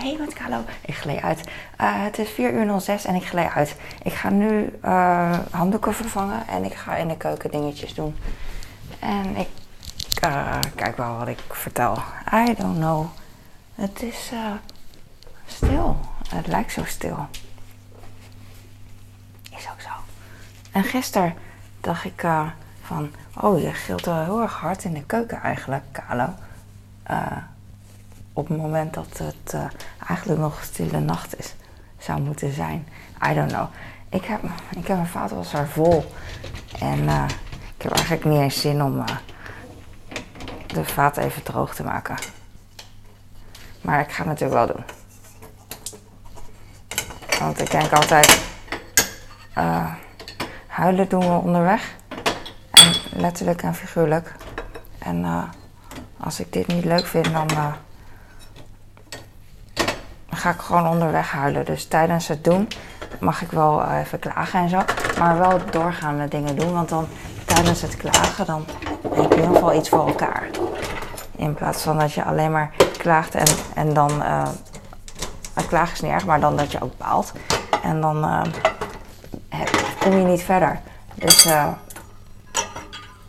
hey, wat Carlo? Ik gleed uit. Uh, het is 4 uur 06 en ik gleed uit. Ik ga nu uh, handdoeken vervangen en ik ga in de keuken dingetjes doen. En ik uh, kijk wel wat ik vertel. I don't know. Het is stil. Het lijkt zo stil. Is ook zo. En gisteren dacht ik van, oh, je gilt wel heel erg hard in de keuken eigenlijk, Carlo op het moment dat het uh, eigenlijk nog stille nacht is, zou moeten zijn. I don't know. Ik heb, ik heb mijn vaatwasser vol. En uh, ik heb eigenlijk niet eens zin om uh, de vaat even droog te maken. Maar ik ga het natuurlijk wel doen. Want ik denk altijd, huilen doen we onderweg. En letterlijk en figuurlijk. En als ik dit niet leuk vind, dan ga ik gewoon onderweg huilen. Dus tijdens het doen mag ik wel eh, even klagen en zo. Maar wel doorgaan met dingen doen. Want dan tijdens het klagen, dan heb je in ieder geval iets voor elkaar. In plaats van dat je alleen maar klaagt en, en dan. Uh, klagen is niet erg, maar dan dat je ook baalt. En dan uh, kom je niet verder. Dus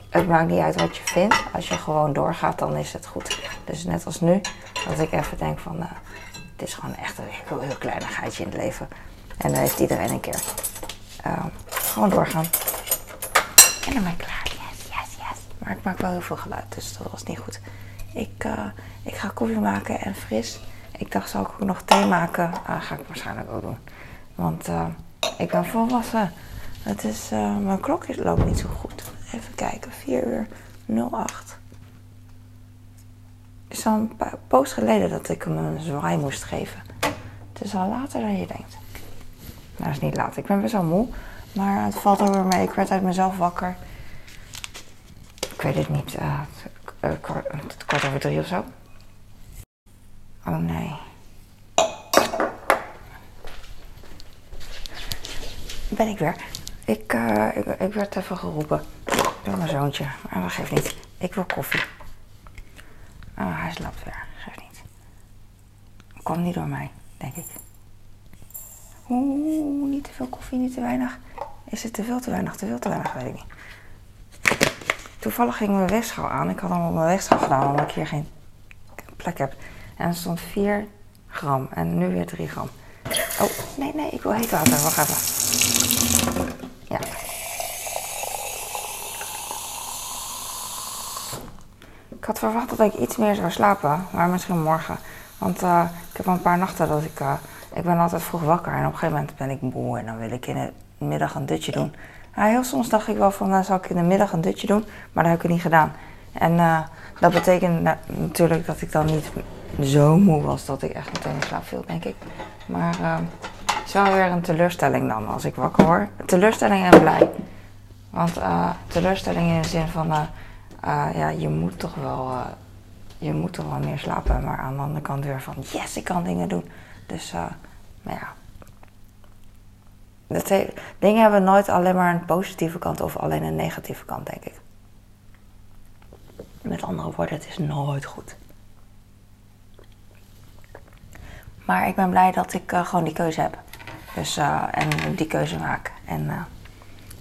het maakt niet uit wat je vindt. Als je gewoon doorgaat, dan is het goed. Dus net als nu, dat ik even denk van het is gewoon echt een heel, heel kleinigheidje in het leven. En dan heeft iedereen een keer. Uh, gewoon doorgaan. En dan ben ik klaar. Yes, yes, yes. Maar ik maak wel heel veel geluid, dus dat was niet goed. Ik, uh, ik ga koffie maken en fris. Ik dacht, zal ik ook nog thee maken? Uh, ga ik waarschijnlijk ook doen. Want eh, ik ben volwassen. Het is, mijn klok loopt niet zo goed. Even kijken, 4 uur 08 is al een poos geleden dat ik hem een zwaai moest geven. Het is al later dan je denkt. Nou, is niet laat. Ik ben best wel moe. Maar het valt er weer mee. Ik werd uit mezelf wakker. Ik weet het niet. Uh, uh, kwart, over drie of zo. Oh nee. Ben ik weer. Ik, ik, ik, werd even geroepen door mijn zoontje. Maar dat geeft niet. Ik wil koffie. Oh, hij slaapt weer. Geef niet. Komt niet door mij, denk ik. Oeh, niet te veel koffie, niet te weinig. Is het te veel, te weinig, te veel, te weinig? Weet ik niet. Toevallig ging mijn weegschaal aan. Ik had hem op mijn weegschaal gedaan omdat ik hier geen plek heb. En er stond 4 gram en nu weer 3 gram. Oh, nee, nee, ik wil heet water. Wacht even. Ja. Ik had verwacht dat ik iets meer zou slapen, maar misschien morgen. Want uh, ik heb al een paar nachten dat ik. Uh, ik ben altijd vroeg wakker en op een gegeven moment ben ik moe en dan wil ik in de middag een dutje doen. Heel soms dacht ik wel van dan zou ik in de middag een dutje doen, maar dat heb ik niet gedaan. En uh, dat betekent natuurlijk dat ik dan niet zo moe was dat ik echt meteen in slaap viel, denk ik. Maar het is wel weer een teleurstelling dan als ik wakker word. Teleurstelling en blij. Want teleurstelling in de zin van uh, ja, je moet toch wel, uh, je moet toch wel meer slapen. Maar aan de andere kant weer van, yes, ik kan dingen doen. Dus, uh, maar ja. Dingen hebben nooit alleen maar een positieve kant of alleen een negatieve kant, denk ik. Met andere woorden, het is nooit goed. Maar ik ben blij dat ik gewoon die keuze heb. Dus, en die keuze maak. En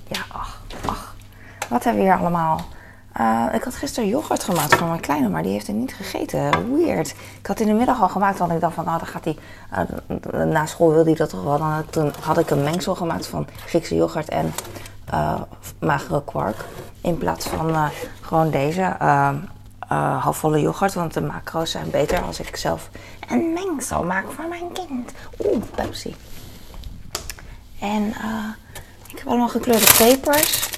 ja, ach, ach. Wat hebben we hier allemaal? Uh, ik had gisteren yoghurt gemaakt voor mijn kleine, maar die heeft het niet gegeten. Weird. Ik had in de middag al gemaakt, want ik dacht van, nou, dan gaat hij... Uh, na school wilde hij dat toch wel. Dan, toen had ik een mengsel gemaakt van Griekse yoghurt en uh, magere kwark. In plaats van gewoon deze halfvolle yoghurt. Want de macro's zijn beter als ik zelf een mengsel maak voor mijn kind. Oeh, Pepsi. En ik heb allemaal gekleurde pepers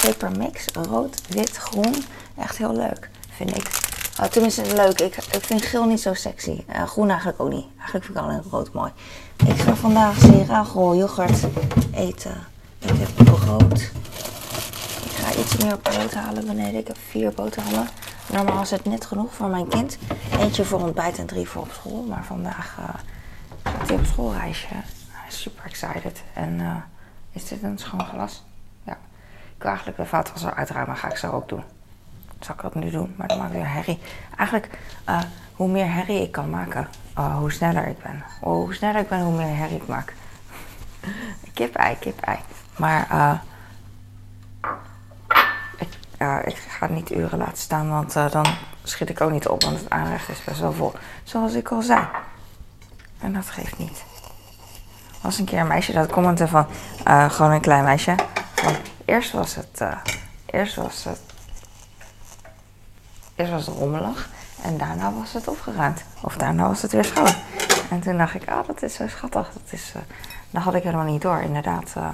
pepermix. Rood, wit, groen. Echt heel leuk, vind ik. Uh, tenminste, leuk. Ik, ik vind geel niet zo sexy. Uh, groen eigenlijk ook niet. Eigenlijk vind ik alleen rood mooi. Ik ga vandaag Seragol yoghurt eten. Ik heb brood. Ik ga iets meer brood halen beneden. Ik heb vier boterhammen. Normaal is het net genoeg voor mijn kind. Eentje voor ontbijt en drie voor op school. Maar vandaag uh, op schoolreisje. Super excited. En is dit een schoon glas? Ik eigenlijk vaatwasser uitruimen, ga ik zo ook doen. zal ik dat nu doen, maar dat maakt weer herrie. Eigenlijk, uh, hoe meer herrie ik kan maken, uh, hoe sneller ik ben. Oh, hoe sneller ik ben, hoe meer herrie ik maak. kip-ei, kip-ei. Maar uh, ik, ik ga het niet uren laten staan, want dan schiet ik ook niet op, want het aanrecht is best wel vol. Zoals ik al zei. En dat geeft niet. Er was een keer een meisje dat commentte van, gewoon een klein meisje. Eerst was het, eerst was het Eerst was het rommelig en daarna was het opgeruimd. Of daarna was het weer schoon. En toen dacht ik, ah, dat is zo schattig. Dat, is, uh, had ik helemaal niet door, inderdaad. Uh,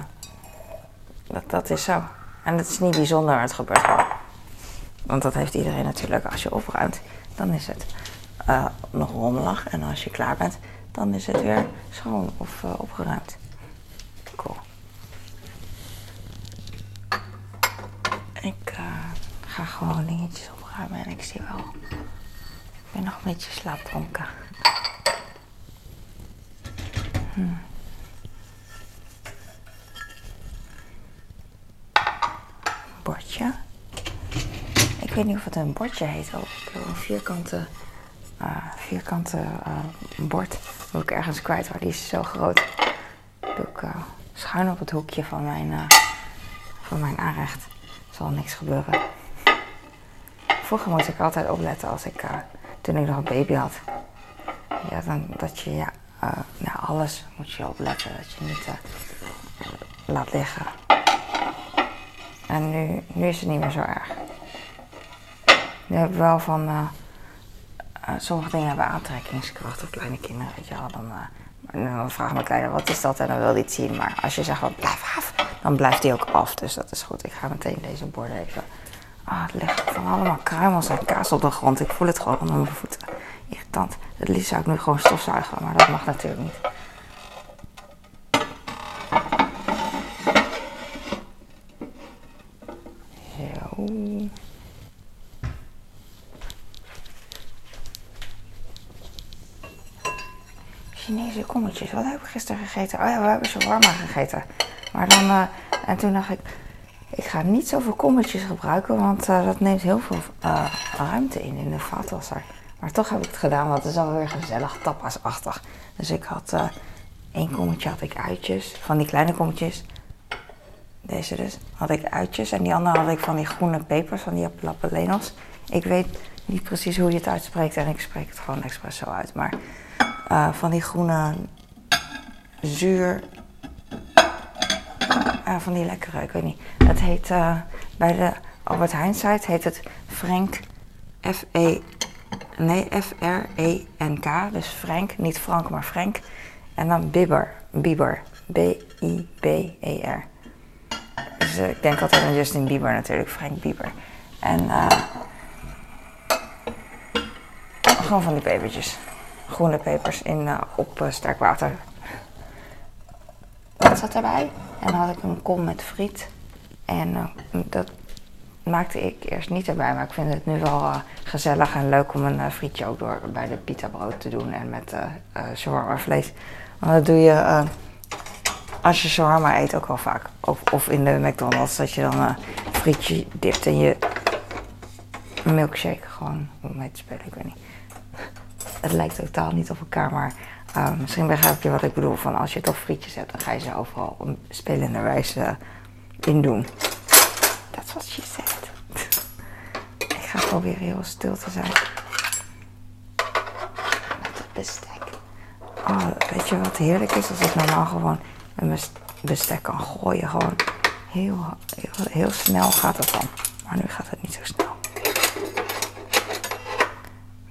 dat, dat is zo. En het is niet bijzonder, het gebeurt. Want dat heeft iedereen natuurlijk. Als je opruimt, dan is het uh, nog rommelig. En als je klaar bent, dan is het weer schoon of opgeruimd. Cool. Ik ga gewoon dingetjes op en ik zie wel. Ik ben nog een beetje slaapdronken. Hm. Bordje. Ik weet niet of het een bordje heet. Oh, een vierkante, uh, vierkante uh, bord. Moet ik ergens kwijt, waar die is zo groot. Doe ik uh, schuin op het hoekje van mijn, van mijn aanrecht. Zal niks gebeuren. Vroeger moest ik altijd opletten als ik, uh, toen ik nog een baby had. Ja, dan, dat je, ja, uh, nou, alles moet je opletten. Dat je niet uh, laat liggen. En nu, nu is het niet meer zo erg. Nu heb ik wel van, sommige dingen hebben aantrekkingskracht. Of kleine kinderen, weet je wel. Dan, dan vraagt mijn kleine, wat is dat? En dan wil hij het zien. Maar als je zegt, blijf af, dan blijft hij ook af. Dus dat is goed. Ik ga meteen deze borden even Ah, het ligt van allemaal kruimels en kaas op de grond. Ik voel het gewoon onder mijn voeten. Irritant. Het liefst zou ik nu gewoon stofzuigen, maar dat mag natuurlijk niet. Zo. Chinese kommetjes. Wat heb ik gisteren gegeten? Oh ja, we hebben shawarma gegeten. Maar dan, uh, en toen dacht ik ga niet zoveel kommetjes gebruiken, want uh, dat neemt heel veel uh, ruimte in in de vaatwasser. Maar toch heb ik het gedaan, want het is alweer gezellig tapasachtig. Dus ik had uh, één kommetje had ik uitjes, van die kleine kommetjes. Deze dus, had ik uitjes. En die andere had ik van die groene pepers, van die lapelenos. Ik weet niet precies hoe je het uitspreekt en ik spreek het gewoon expres zo uit. Maar van die groene zuur uh, van die lekkere, ik weet niet. Het heet uh, bij de Albert Heijn site heet het Frank F-E nee F-R-E-N-K. Dus Frank, niet Frank, maar Frank. En dan Bieber, Bieber, B-I-B-E-R. Dus uh, ik denk altijd aan Justin Bieber natuurlijk, Frank Bieber. En uh, gewoon van die pepertjes. Groene pepers in, op sterk water. Wat zat erbij? En dan had ik een kom met friet. En uh, dat maakte ik eerst niet erbij, maar ik vind het nu wel uh, gezellig en leuk om een uh, frietje ook door bij de pita brood te doen en met shawarma vlees. Want dat doe je als je shawarma eet ook wel vaak. Of, of in de McDonald's, dat je dan een frietje dipt in je milkshake. Gewoon om mee te spelen, ik weet niet. Het lijkt totaal niet op elkaar, maar Uh, misschien begrijp je wat ik bedoel. Van als je toch frietjes hebt, dan ga je ze overal op spelende wijze in doen. That's what she said. ik ga proberen heel stil te zijn. Met het bestek. Oh, weet je wat heerlijk is? Als ik normaal gewoon mijn bestek kan gooien. Gewoon heel, heel, heel snel gaat het dan. Maar nu gaat het niet zo snel.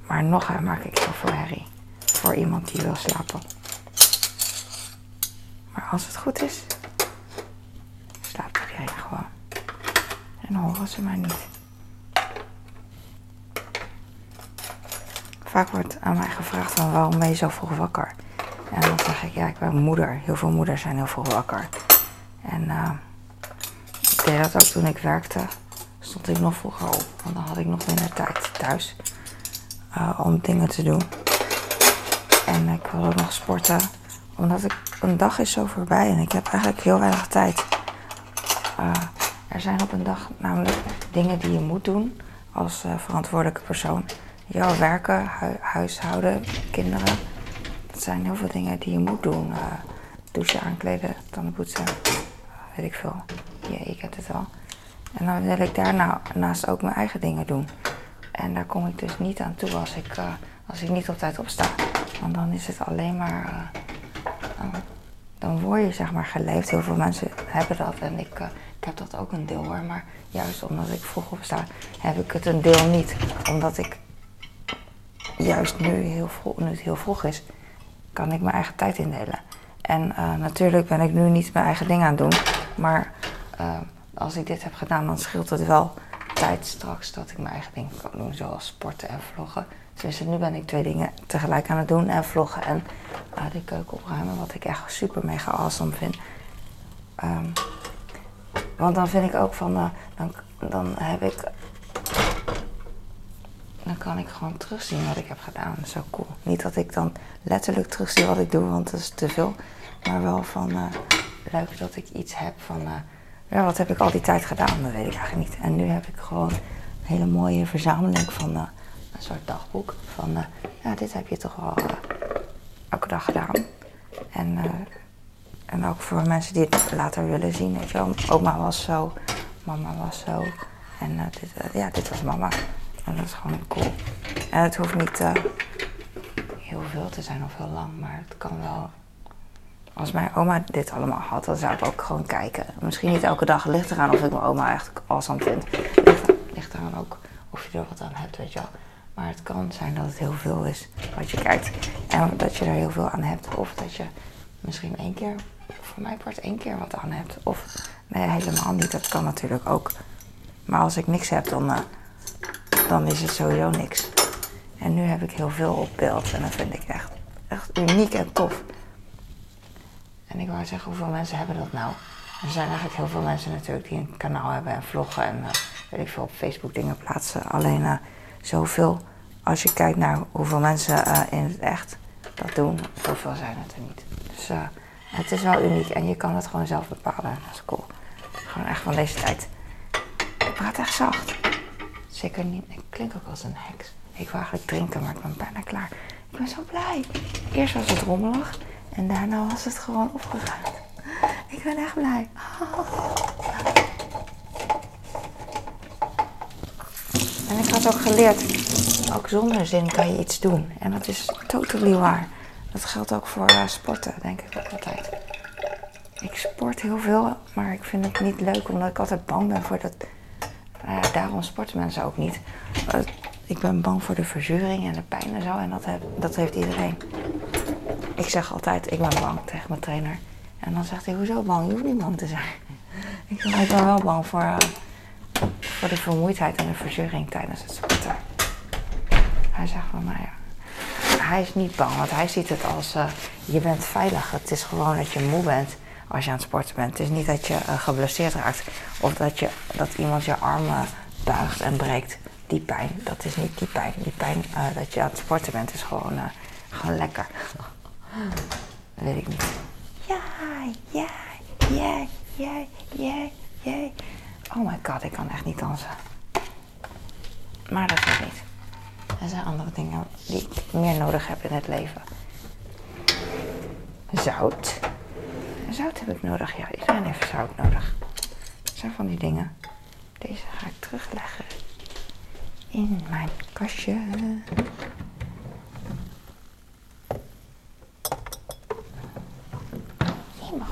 Maar nog maak ik heel veel herrie voor iemand die wil slapen. Maar als het goed is, slaapt iedereen gewoon. En horen ze mij niet. Vaak wordt aan mij gevraagd van waarom ben je zo vroeg wakker? En dan zeg ik, ja, ik ben moeder. Heel veel moeders zijn heel vroeg wakker. En uh, ik deed dat ook toen ik werkte. Stond ik nog vroeger op, want dan had ik nog minder tijd thuis uh, om dingen te doen. En ik wil ook nog sporten. Omdat ik, een dag is zo voorbij en ik heb eigenlijk heel weinig tijd. Uh, er zijn op een dag namelijk dingen die je moet doen als uh, verantwoordelijke persoon. Ja, werken, hu huishouden, kinderen. Dat zijn heel veel dingen die je moet doen. Uh, douchen, aankleden, tanden poetsen, weet ik veel. Ja, ik heb het al. En dan wil ik daarnaast ook mijn eigen dingen doen. En daar kom ik dus niet aan toe als ik, als ik niet op tijd opsta. Want dan is het alleen maar. Uh, dan word je zeg maar geleefd. Heel veel mensen hebben dat en ik, uh, ik heb dat ook een deel hoor. Maar juist omdat ik vroeg opsta, heb ik het een deel niet. Omdat ik juist nu, heel vroeg, nu het heel vroeg is, kan ik mijn eigen tijd indelen. En natuurlijk ben ik nu niet mijn eigen ding aan het doen. Maar als ik dit heb gedaan, dan scheelt het wel tijd straks dat ik mijn eigen dingen kan doen, zoals sporten en vloggen. Dus nu ben ik twee dingen tegelijk aan het doen en vloggen en uh, de keuken opruimen, wat ik echt super mega awesome vind. Um, want dan vind ik ook van, uh, dan, dan heb ik, dan kan ik gewoon terugzien wat ik heb gedaan. Zo cool. Niet dat ik dan letterlijk terugzie wat ik doe, want dat is te veel. Maar wel van, uh, leuk dat ik iets heb van ja, wat heb ik al die tijd gedaan? Dat weet ik eigenlijk niet. En nu heb ik gewoon een hele mooie verzameling van een soort dagboek. Van, uh, ja, dit heb je toch wel uh, elke dag gedaan. En, en ook voor mensen die het later willen zien. Weet je wel. Oma was zo, mama was zo. En ja, dit was mama. En dat is gewoon cool. En het hoeft niet heel veel te zijn of heel lang, maar het kan wel als mijn oma dit allemaal had, dan zou ik ook gewoon kijken. Misschien niet elke dag ligt eraan of ik mijn oma echt awesome vind. Ligt, ligt eraan ook of je er wat aan hebt, weet je wel. Maar het kan zijn dat het heel veel is wat je kijkt. En dat je er heel veel aan hebt. Of dat je misschien één keer, voor mij part één keer wat aan hebt. Of nee, helemaal niet. Dat kan natuurlijk ook. Maar als ik niks heb, dan, uh, dan is het sowieso niks. En nu heb ik heel veel op beeld. En dat vind ik echt, echt uniek en tof. En ik wou zeggen, hoeveel mensen hebben dat nou? Er zijn eigenlijk heel veel mensen natuurlijk die een kanaal hebben en vloggen en uh, weet ik veel op Facebook dingen plaatsen. Alleen uh, zoveel, als je kijkt naar hoeveel mensen uh, in het echt dat doen, zoveel zijn het er niet. Dus het is wel uniek en je kan het gewoon zelf bepalen. Dat is cool. Gewoon echt van deze tijd. Ik praat echt zacht. Zeker niet, ik klink ook als een heks. Ik wil eigenlijk drinken, maar ik ben bijna klaar. Ik ben zo blij. Eerst was het rommelig. En daarna was het gewoon opgeruimd. Ik ben echt blij. En ik had ook geleerd, ook zonder zin kan je iets doen. En dat is totally waar. Dat geldt ook voor uh, sporten, denk ik ook altijd. Ik sport heel veel, maar ik vind het niet leuk omdat ik altijd bang ben voor dat. Nou daarom sporten mensen ook niet. Ik ben bang voor de verzuring en de pijn en zo. En dat, dat heeft iedereen. Ik zeg altijd, ik ben bang tegen mijn trainer. En dan zegt hij, hoezo bang? Je hoeft niet bang te zijn. Ik zeg, ik ben wel bang voor, uh, voor de vermoeidheid en de verzuring tijdens het sporten. Hij zegt van, nou ja, hij is niet bang, want hij ziet het als, uh, je bent veilig. Het is gewoon dat je moe bent als je aan het sporten bent. Het is niet dat je uh, geblesseerd raakt of dat, je, dat iemand je armen buigt en breekt. Die pijn, dat is niet die pijn. Die pijn dat je aan het sporten bent is gewoon, gewoon lekker. Dat weet ik niet. Ja, ja, ja, ja, ja, ja. Oh my god, ik kan echt niet dansen. Maar dat is niet. Er zijn andere dingen die ik meer nodig heb in het leven. Zout. Zout heb ik nodig. Ja, iedereen heeft zout nodig. Dat zijn van die dingen. Deze ga ik terugleggen in mijn kastje.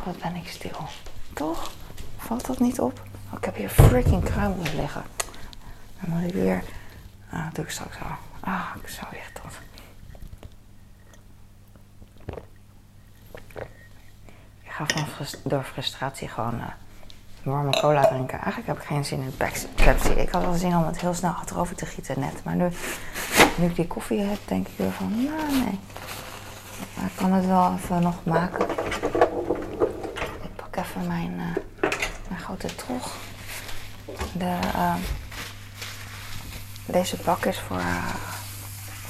wat ben ik stil. Toch? Valt dat niet op? Ik heb hier freaking kruimels liggen. Dan moet ik weer... Ah, doe ik straks al. Ah, ik zou echt dat. Ik ga van door frustratie gewoon uh, warme cola drinken. Eigenlijk heb ik geen zin in Pepsi. Ik had wel zin om het heel snel achterover te gieten net. Maar nu, nu ik die koffie heb, denk ik weer van, nou nee. Maar ik kan het wel even nog maken even mijn, uh, mijn grote trog. De, uh, deze bak is voor, uh,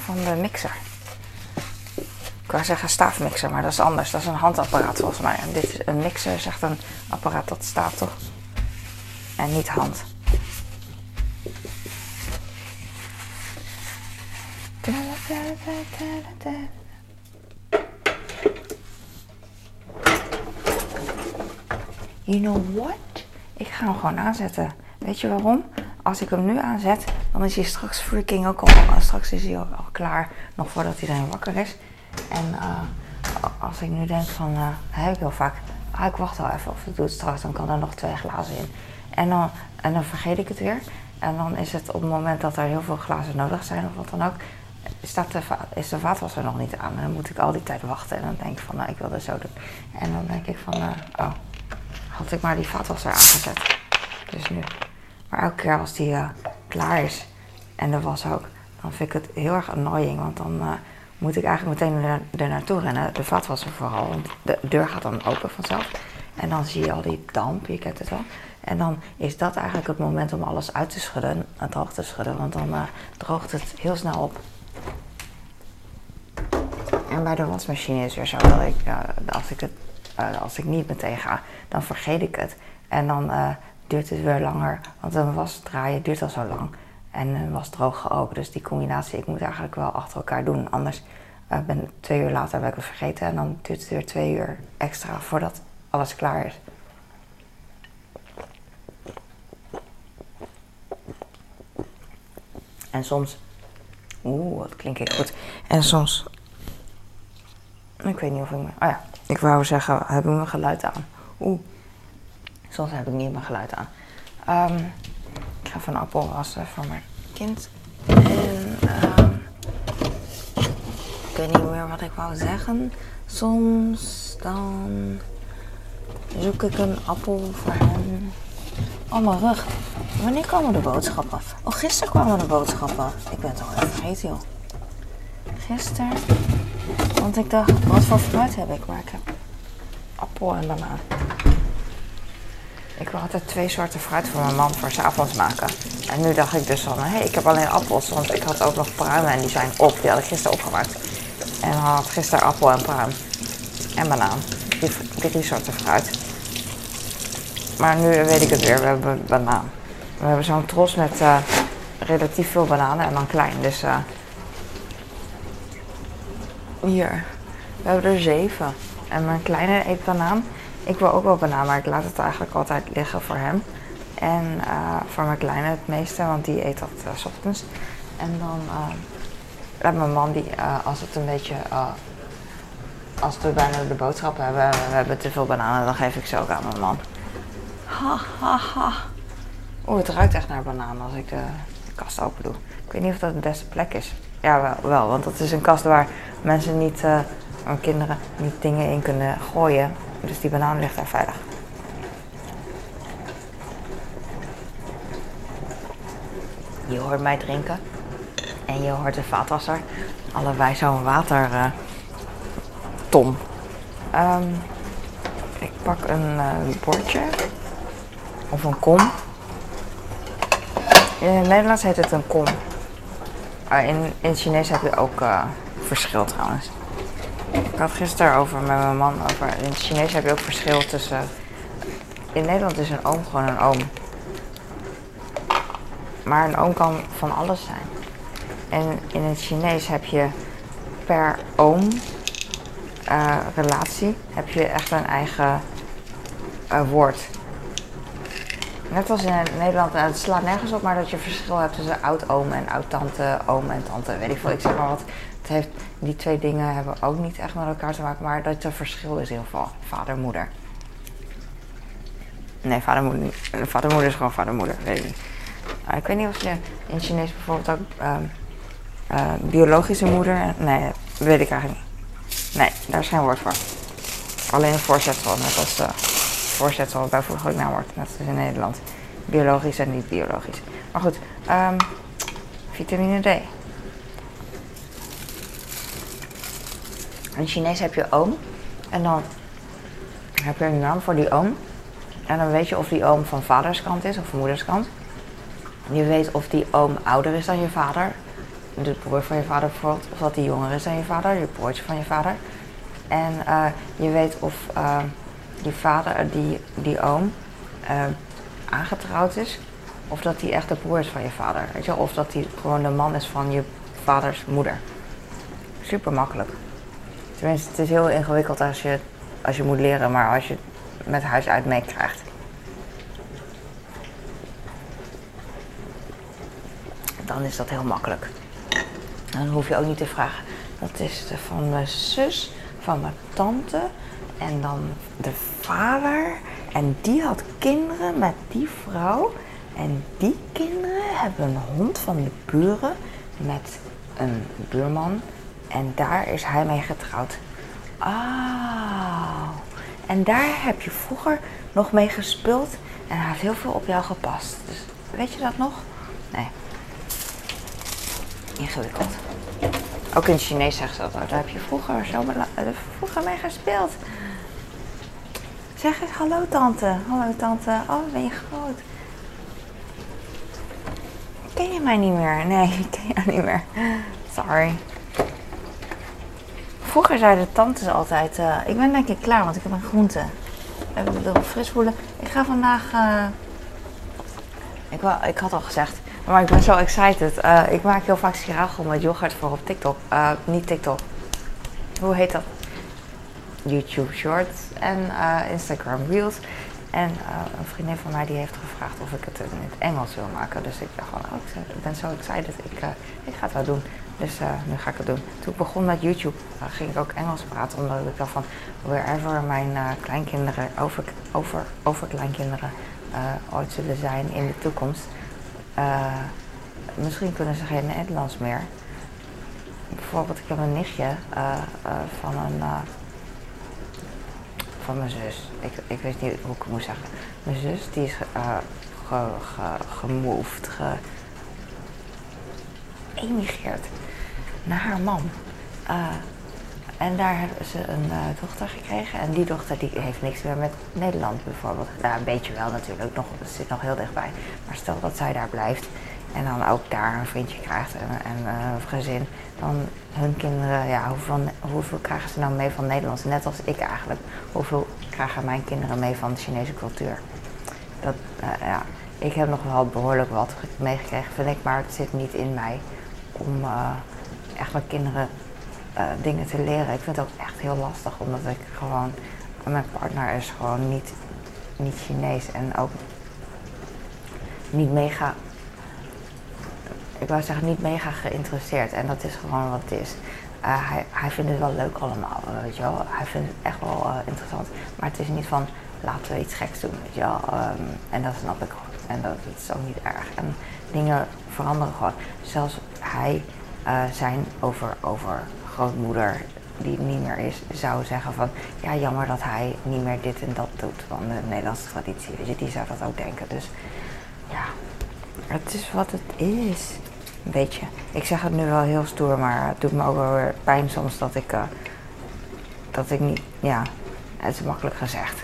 van de mixer. Ik wou zeggen staafmixer, maar dat is anders. Dat is een handapparaat volgens mij. En dit is een mixer, is echt een apparaat dat staat toch? En niet hand. You know what? Ik ga hem gewoon aanzetten. Weet je waarom? Als ik hem nu aanzet, dan is hij straks freaking ook al. Straks is hij al, al klaar, nog voordat iedereen wakker is. En uh, als ik nu denk van, uh, heb ik heel vaak, ah, ik wacht wel even of ik doe het straks, dan kan er nog twee glazen in. En dan, en dan vergeet ik het weer. En dan is het op het moment dat er heel veel glazen nodig zijn of wat dan ook, staat de, is de vaatwasser nog niet aan. En dan moet ik al die tijd wachten. En dan denk ik van, nou, ik wil het zo doen. En dan denk ik van, uh, oh, had ik maar die vaatwasser aangezet. Dus nu. Maar elke keer als die uh, klaar is, en de was ook, dan vind ik het heel erg annoying. Want dan uh, moet ik eigenlijk meteen er, naartoe rennen. De vaatwasser vooral. Want de deur gaat dan open vanzelf. En dan zie je al die damp, je kent het wel. En dan is dat eigenlijk het moment om alles uit te schudden, en droog te schudden. Want dan uh, droogt het heel snel op. En bij de wasmachine is weer zo dat ik, als, ik het, als ik niet meteen ga, dan vergeet ik het. En dan duurt het weer langer. Want een was draaien duurt al zo lang. En een was drogen ook. Dus die combinatie, ik moet eigenlijk wel achter elkaar doen. Anders ben twee uur later ben ik vergeten. En dan duurt het weer twee uur extra voordat alles klaar is. En soms. Oeh, wat klink ik goed. En soms. Ik weet niet of ik. Me, oh ja, ik wou zeggen, heb ik mijn geluid aan? Oeh. Soms heb ik niet mijn geluid aan. Um, ik ga van appel wassen voor mijn kind. En. Um, ik weet niet meer wat ik wou zeggen. Soms dan zoek ik een appel voor hem. Oh, mijn rug. Wanneer komen de boodschappen? Oh, gisteren kwamen de boodschappen. Ik ben het al even vergeten, joh. Gisteren. Want ik dacht, wat voor fruit heb ik? Maar ik heb appel en banaan. Ik wil altijd twee soorten fruit voor mijn man voor 's avonds maken. En nu dacht ik dus van, hé, hey, ik heb alleen appels. Want ik had ook nog pruimen en die zijn op. Die had ik gisteren opgemaakt. En dan had gisteren appel en pruim. En banaan. Die drie soorten fruit. Maar nu weet ik het weer, we hebben banaan. We hebben zo'n tros met uh, relatief veel bananen en dan klein. Dus uh, hier, we hebben er zeven. En mijn kleine eet banaan. Ik wil ook wel banaan, maar ik laat het eigenlijk altijd liggen voor hem. En uh, voor mijn kleine het meeste, want die eet dat uh, ochtends. En dan uh, mijn man, die, als het een beetje, als we bijna de boodschap hebben, we hebben te veel bananen, dan geef ik ze ook aan mijn man. Ha, ha, ha. Oeh, het ruikt echt naar banaan als ik de, kast open doe. Ik weet niet of dat de beste plek is. Ja, wel, wel want dat is een kast waar mensen niet, uh, kinderen, niet dingen in kunnen gooien. Dus die banaan ligt daar veilig. Je hoort mij drinken. En je hoort de vaatwasser. Allebei zo'n waterton. Uh, um, ik pak een uh, bordje of een kom. In het Nederlands heet het een kom. Uh, in, in het Chinees heb je ook uh, verschil trouwens. Ik had gisteren over met mijn man over. In het Chinees heb je ook verschil tussen. In Nederland is een oom gewoon een oom. Maar een oom kan van alles zijn. En in het Chinees heb je per oom uh, relatie heb je echt een eigen uh, woord. Net als in Nederland, nou, het slaat nergens op, maar dat je verschil hebt tussen oud-oom en oud-tante, oom en tante, weet ik veel. Ik zeg maar wat. Heeft, die twee dingen hebben ook niet echt met elkaar te maken, maar dat er verschil is in ieder geval. Vader, moeder. Nee, vader, moeder, vader, moeder is gewoon vader, moeder, weet ik weet niet of je in Chinees bijvoorbeeld ook uh, uh, biologische moeder. Nee, weet ik eigenlijk niet. Nee, daar is geen woord voor. Alleen een voorzetsel, net als de voorzetsel bijvoorbeeld naamwoord, net als in Nederland. Biologisch en niet biologisch. Maar goed, um, vitamine D. In Chinees heb je oom. En dan heb je een naam voor die oom. En dan weet je of die oom van vaderskant is of moederskant. Je weet of die oom ouder is dan je vader. De broer van je vader bijvoorbeeld. Of dat die jonger is dan je vader. Je broertje van je vader. En uh, je weet of uh, die vader, die, die oom, aangetrouwd is. Of dat hij echt de broer is van je vader. Weet je? Of dat hij gewoon de man is van je vaders moeder. Super makkelijk. Tenminste, het is heel ingewikkeld als je, als je moet leren, maar als je het met huis uit meekrijgt. Dan is dat heel makkelijk. Dan hoef je ook niet te vragen. Dat is de van mijn zus, van mijn tante en dan de vader. En die had kinderen met die vrouw. En die kinderen hebben een hond van de buren met een buurman. En daar is hij mee getrouwd. Ah. En daar heb je vroeger nog mee gespeeld. En hij heeft heel veel op jou gepast. Dus weet je dat nog? Nee. Ingewikkeld. Ook in het Chinees zeggen ze dat. Daar heb je vroeger, zo vroeger mee gespeeld. Zeg eens hallo tante. Hallo tante. Oh, ben je groot? Ken je mij niet meer? Nee, ik ken jou niet meer. Sorry. Vroeger zeiden tantes altijd, uh, ik ben denk ik klaar, want ik heb een groente. Ik wil fris voelen. Ik ga vandaag, uh, ik, ik had al gezegd, maar ik ben zo excited. Uh, ik maak heel vaak sirachel met yoghurt voor op TikTok. niet TikTok. Hoe heet dat? YouTube Shorts en Instagram Reels. En een vriendin van mij die heeft gevraagd of ik het in het Engels wil maken. Dus ik dacht van, oh, ik ben zo excited. Ik, ik ga het wel doen. Dus uh, nu ga ik het doen. Toen ik begon met YouTube uh, ging ik ook Engels praten, omdat ik dacht van wherever mijn uh, kleinkinderen, over, over, over kleinkinderen ooit zullen zijn in de toekomst, misschien kunnen ze geen Nederlands meer. Bijvoorbeeld, ik heb een nichtje van een van mijn zus. Ik, ik weet niet hoe ik het moet zeggen. Mijn zus die is ge, ge, gemoved, ge, emigreerd naar haar man. Uh, en daar hebben ze een uh, dochter gekregen. En die dochter die heeft niks meer met Nederland bijvoorbeeld. Ja, een beetje wel natuurlijk, nog, zit nog heel dichtbij. Maar stel dat zij daar blijft en dan ook daar een vriendje krijgt en, uh, een gezin. Dan hun kinderen, ja, hoeveel, hoeveel krijgen ze nou mee van Nederlands? Net als ik eigenlijk. Hoeveel krijgen mijn kinderen mee van de Chinese cultuur? Dat, ja, ik heb nog wel behoorlijk wat meegekregen, vind ik, maar het zit niet in mij om uh, echt mijn kinderen uh, dingen te leren. Ik vind het ook echt heel lastig, omdat ik gewoon, mijn partner is gewoon niet, niet Chinees en ook niet mega, ik wou zeggen niet mega geïnteresseerd. En dat is gewoon wat het is. Uh, hij, hij vindt het wel leuk allemaal, weet je wel. Hij vindt het echt wel interessant. Maar het is niet van, laten we iets geks doen, weet je wel. Um, en dat snap ik gewoon. En dat, dat, is ook niet erg. En dingen veranderen gewoon. Zelfs hij uh, zijn over, over grootmoeder die niet meer is, zou zeggen van ja, jammer dat hij niet meer dit en dat doet van de Nederlandse traditie. Die zou dat ook denken. Dus ja, het is wat het is. Een beetje. Ik zeg het nu wel heel stoer, maar het doet me ook wel weer pijn soms dat ik, uh, dat ik niet, ja, het is makkelijk gezegd.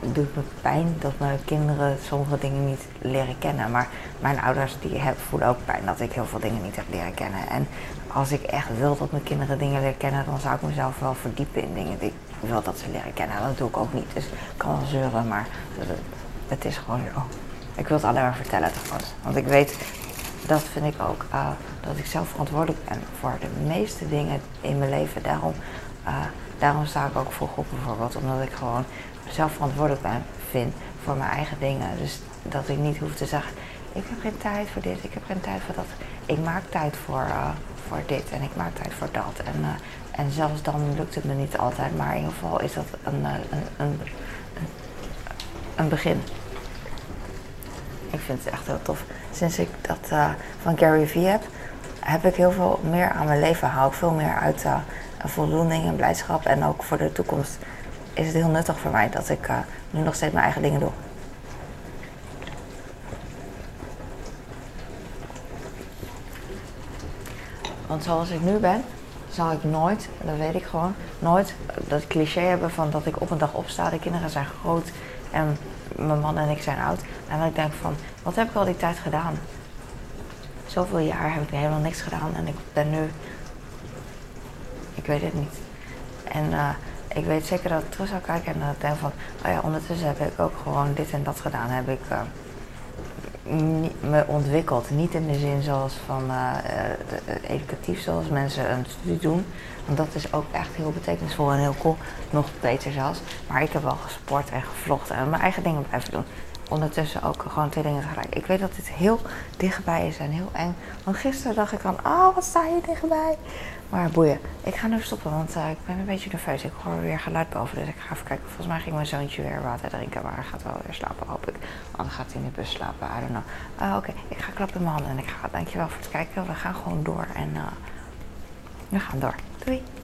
Het doet me pijn dat mijn kinderen sommige dingen niet leren kennen. Maar mijn ouders die hebben, voelen ook pijn dat ik heel veel dingen niet heb leren kennen. En als ik echt wil dat mijn kinderen dingen leren kennen, dan zou ik mezelf wel verdiepen in dingen die ik wil dat ze leren kennen. Dat doe ik ook niet. Dus ik kan wel zeuren, maar het is gewoon zo. Ik wil het alleen maar vertellen gewoon. Want ik weet, dat vind ik ook, uh, dat ik zelf verantwoordelijk ben voor de meeste dingen in mijn leven. Daarom, uh, daarom sta ik ook vroeg op bijvoorbeeld, omdat ik gewoon zelf verantwoordelijk ben, vind voor mijn eigen dingen. Dus dat ik niet hoef te zeggen, ik heb geen tijd voor dit, ik heb geen tijd voor dat. Ik maak tijd voor, uh, voor dit en ik maak tijd voor dat. En, uh, en zelfs dan lukt het me niet altijd, maar in ieder geval is dat een, uh, een, een, een, begin. Ik vind het echt heel tof. Sinds ik dat van Gary Vee heb, heb ik heel veel meer aan mijn leven hou veel meer uit voldoening en blijdschap en ook voor de toekomst is het heel nuttig voor mij dat ik uh, nu nog steeds mijn eigen dingen doe. Want zoals ik nu ben, zal ik nooit, dat weet ik gewoon, nooit dat cliché hebben van dat ik op een dag opsta, de kinderen zijn groot en mijn man en ik zijn oud. En dat ik denk van, wat heb ik al die tijd gedaan? Zoveel jaar heb ik helemaal niks gedaan en ik ben nu, ik weet het niet. En uh, ik weet zeker dat ik terug zou kijken en dat ik denk van, oh ja, ondertussen heb ik ook gewoon dit en dat gedaan. Heb ik niet- me ontwikkeld. Niet in de zin zoals van eh, eh, educatief, zoals mensen een studie doen. Want dat is ook echt heel betekenisvol en heel cool. Nog beter zelfs. Maar ik heb wel gesport en gevlogd en mijn eigen dingen blijven doen. Ondertussen ook gewoon twee dingen tegelijk. Ik weet dat dit heel dichtbij is en heel eng. Want gisteren dacht ik aan, oh wat sta je dichtbij. Maar boeien, ik ga nu stoppen, want eh, ik ben een beetje nerveus. Ik hoor weer geluid boven, dus ik ga even kijken. Volgens mij ging mijn zoontje weer water drinken, maar hij gaat wel weer slapen, hoop ik. Anders gaat hij in de bus slapen, I don't know. Ah, Oké, ik ga klappen in mijn handen en ik ga, dankjewel voor het kijken. We gaan gewoon door en eh, we gaan door. Doei!